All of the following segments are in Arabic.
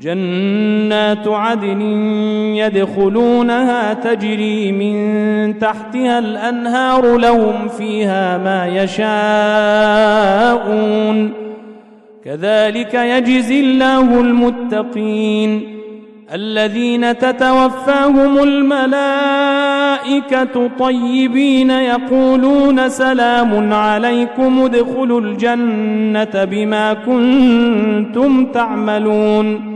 جنات عدن يدخلونها تجري من تحتها الأنهار لهم فيها ما يشاءون. كذلك يجزي الله المتقين. الذين تتوفاهم الملائكة طيبين يقولون سلام عليكم ادخلوا الجنة بما كنتم تعملون.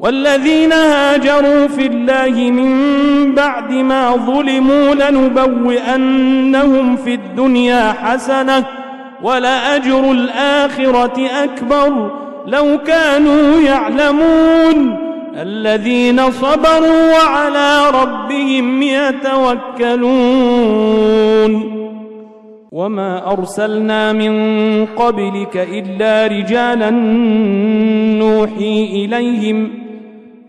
والذين هاجروا في الله من بعد ما ظلموا لنبوئنهم في الدنيا حسنة ولأجر الآخرة أكبر لو كانوا يعلمون الذين صبروا وعلى ربهم يتوكلون وما أرسلنا من قبلك إلا رجالا نوحي إليهم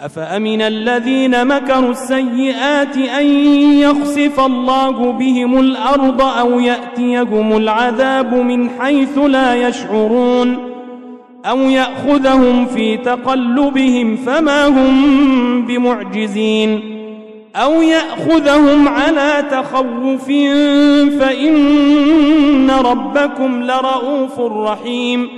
أفأمن الذين مكروا السيئات أن يخسف الله بهم الأرض أو يأتيهم العذاب من حيث لا يشعرون أو يأخذهم في تقلبهم فما هم بمعجزين أو يأخذهم على تخوف فإن ربكم لرؤوف رحيم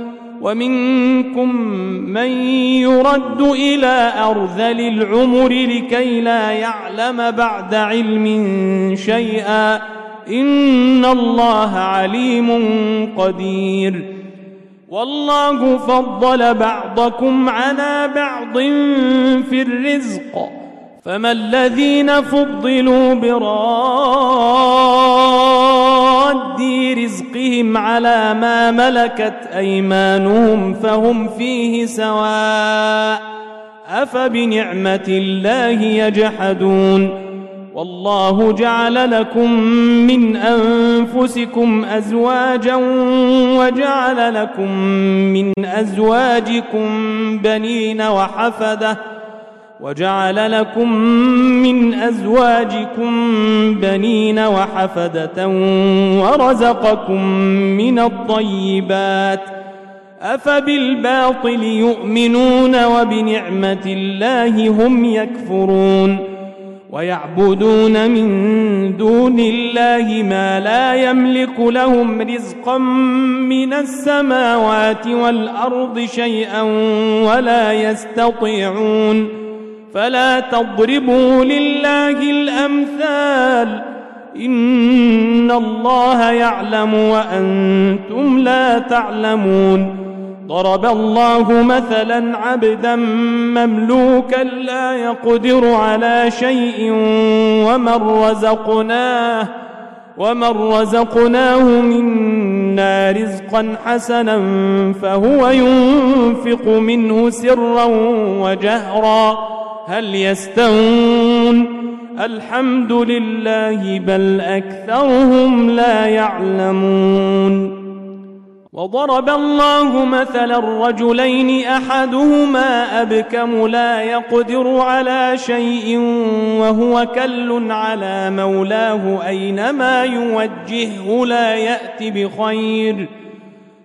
ومنكم من يرد إلى أرذل العمر لكي لا يعلم بعد علم شيئا إن الله عليم قدير والله فضل بعضكم على بعض في الرزق فما الذين فضلوا براد رزقهم على ما ملكت أيمانهم فهم فيه سواء أفبنعمة الله يجحدون والله جعل لكم من أنفسكم أزواجا وجعل لكم من أزواجكم بنين وحفدة وجعل لكم من أزواجكم بنين وحفدة ورزقكم من الطيبات أفبالباطل يؤمنون وبنعمة الله هم يكفرون ويعبدون من دون الله ما لا يملك لهم رزقا من السماوات والأرض شيئا ولا يستطيعون فلا تضربوا لله الأمثال. إن الله يعلم وأنتم لا تعلمون. ضرب الله مثلا عبدا مملوكا لا يقدر على شيء ومن رزقناه ومن رزقناه منا رزقا حسنا فهو ينفق منه سرا وجهرا. هل يستوون الحمد لله بل أكثرهم لا يعلمون وضرب الله مثلا رجلين أحدهما أبكم لا يقدر على شيء وهو كل على مولاه أينما يوجهه لا يات بخير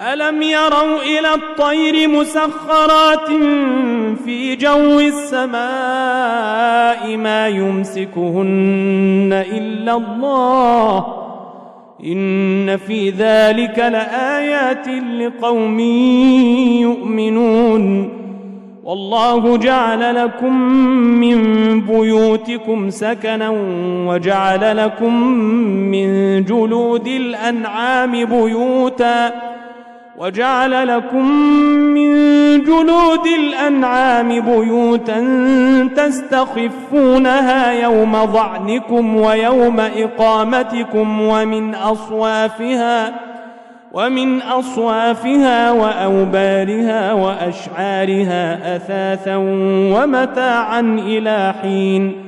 ألم يروا إلى الطير مسخرات في جو السماء ما يمسكهن إلا الله؟ إن في ذلك لآيات لقوم يؤمنون. والله جعل لكم من بيوتكم سكنا وجعل لكم من جلود الأنعام بيوتاً وجعل لكم من جلود الأنعام بيوتا تستخفونها يوم ظعنكم ويوم إقامتكم ومن أصوافها ومن أصوافها وأوبارها وأشعارها أثاثا ومتاعا إلى حين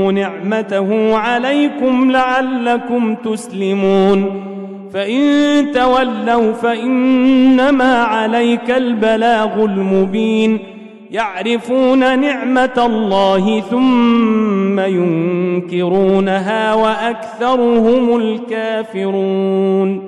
نعمته عليكم لعلكم تسلمون. فإن تولوا فإنما عليك البلاغ المبين. يعرفون نعمة الله ثم ينكرونها وأكثرهم الكافرون.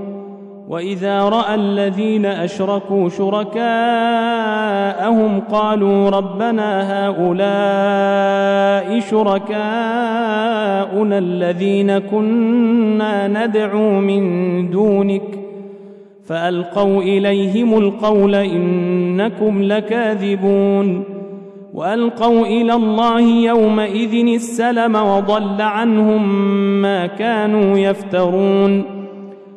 وإذا رأى الذين أشركوا شركاءهم قالوا ربنا هؤلاء شركاءنا الذين كنا ندعو من دونك فألقوا إليهم القول إنكم لكاذبون وألقوا إلى الله يومئذ السلم وضل عنهم ما كانوا يفترون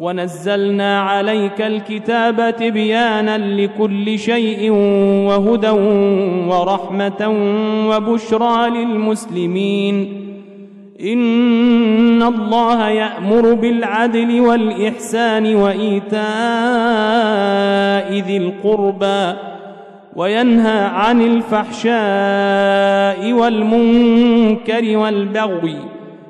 ونزلنا عليك الكتاب تبيانا لكل شيء وهدى ورحمة وبشرى للمسلمين. إن الله يأمر بالعدل والإحسان وإيتاء ذي القربى وينهى عن الفحشاء والمنكر والبغي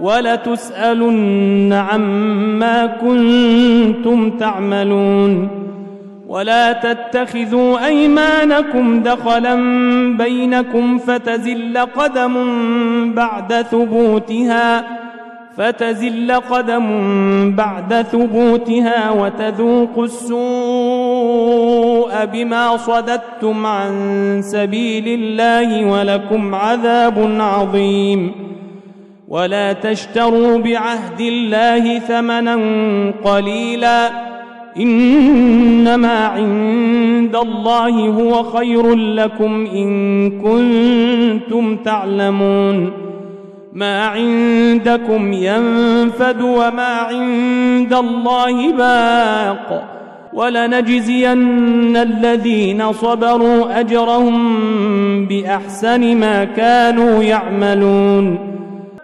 ولتسألن عما كنتم تعملون ولا تتخذوا أيمانكم دخلا بينكم فتزل قدم بعد ثبوتها فتزل قدم بعد ثبوتها وتذوقوا السوء بما صددتم عن سبيل الله ولكم عذاب عظيم ولا تشتروا بعهد الله ثمنا قليلا إنما عند الله هو خير لكم إن كنتم تعلمون ما عندكم ينفد وما عند الله باق ولنجزين الذين صبروا أجرهم بأحسن ما كانوا يعملون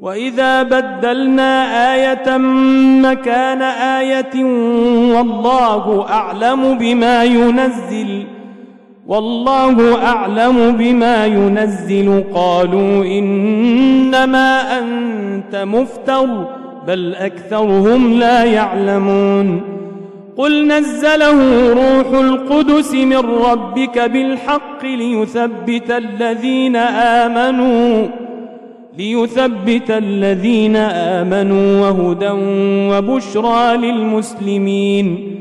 واذا بدلنا إيه مكان إيه والله اعلم بما ينزل والله اعلم بما ينزل قالوا انما انت مفتر بل اكثرهم لا يعلمون قل نزله روح القدس من ربك بالحق ليثبت الذين آمنوا ليثبت الذين آمنوا وهدى وبشرى للمسلمين.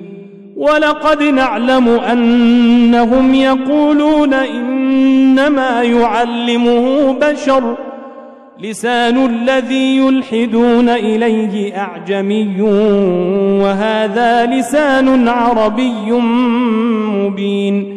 ولقد نعلم أنهم يقولون إنما يعلمه بشر. لسان الذي يلحدون إليه أعجمي وهذا لسان عربي مبين.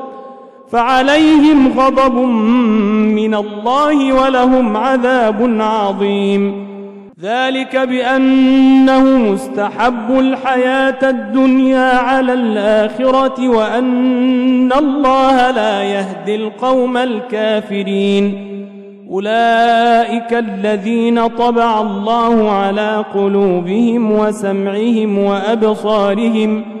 فعليهم غضب من الله ولهم عذاب عظيم. ذلك بأنه مستحب الحياة الدنيا على الآخرة وأن الله لا يهدي القوم الكافرين. أولئك الذين طبع الله على قلوبهم وسمعهم وأبصارهم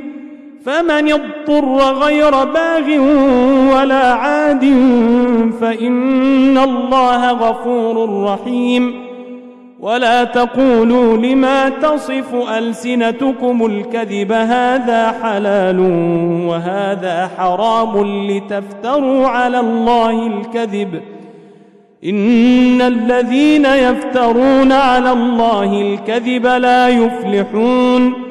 فمن اضطر غير باغ ولا عاد فإن الله غفور رحيم. ولا تقولوا لما تصف ألسنتكم الكذب هذا حلال وهذا حرام لتفتروا على الله الكذب. إن الذين يفترون على الله الكذب لا يفلحون.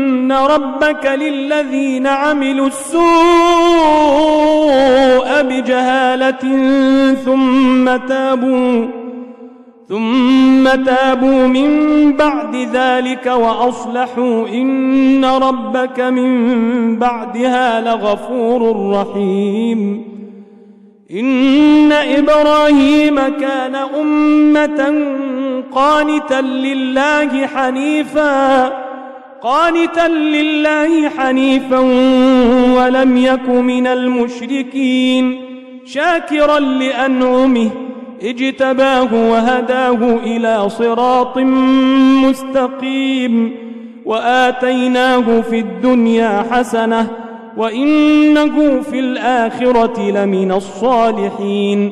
ربك للذين عملوا السوء بجهالة ثم تابوا ثم تابوا من بعد ذلك واصلحوا ان ربك من بعدها لغفور رحيم. ان إبراهيم كان امه قانتا لله حنيفا. قانتا لله حنيفا ولم يك من المشركين شاكرا لأنعمه اجتباه وهداه إلى صراط مستقيم وآتيناه في الدنيا حسنة وإنه في الآخرة لمن الصالحين.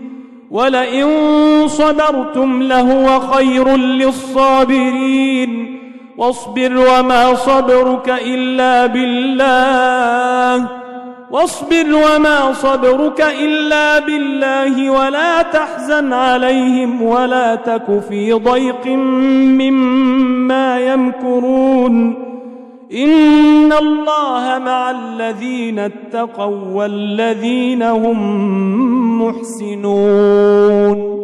ولئن صبرتم لهو خير للصابرين. واصبر وما صبرك إلا بالله. واصبر وما صبرك إلا بالله. ولا تحزن عليهم ولا تك في ضيق مما يمكرون. إن الله مع الذين اتقوا والذين هم محسنون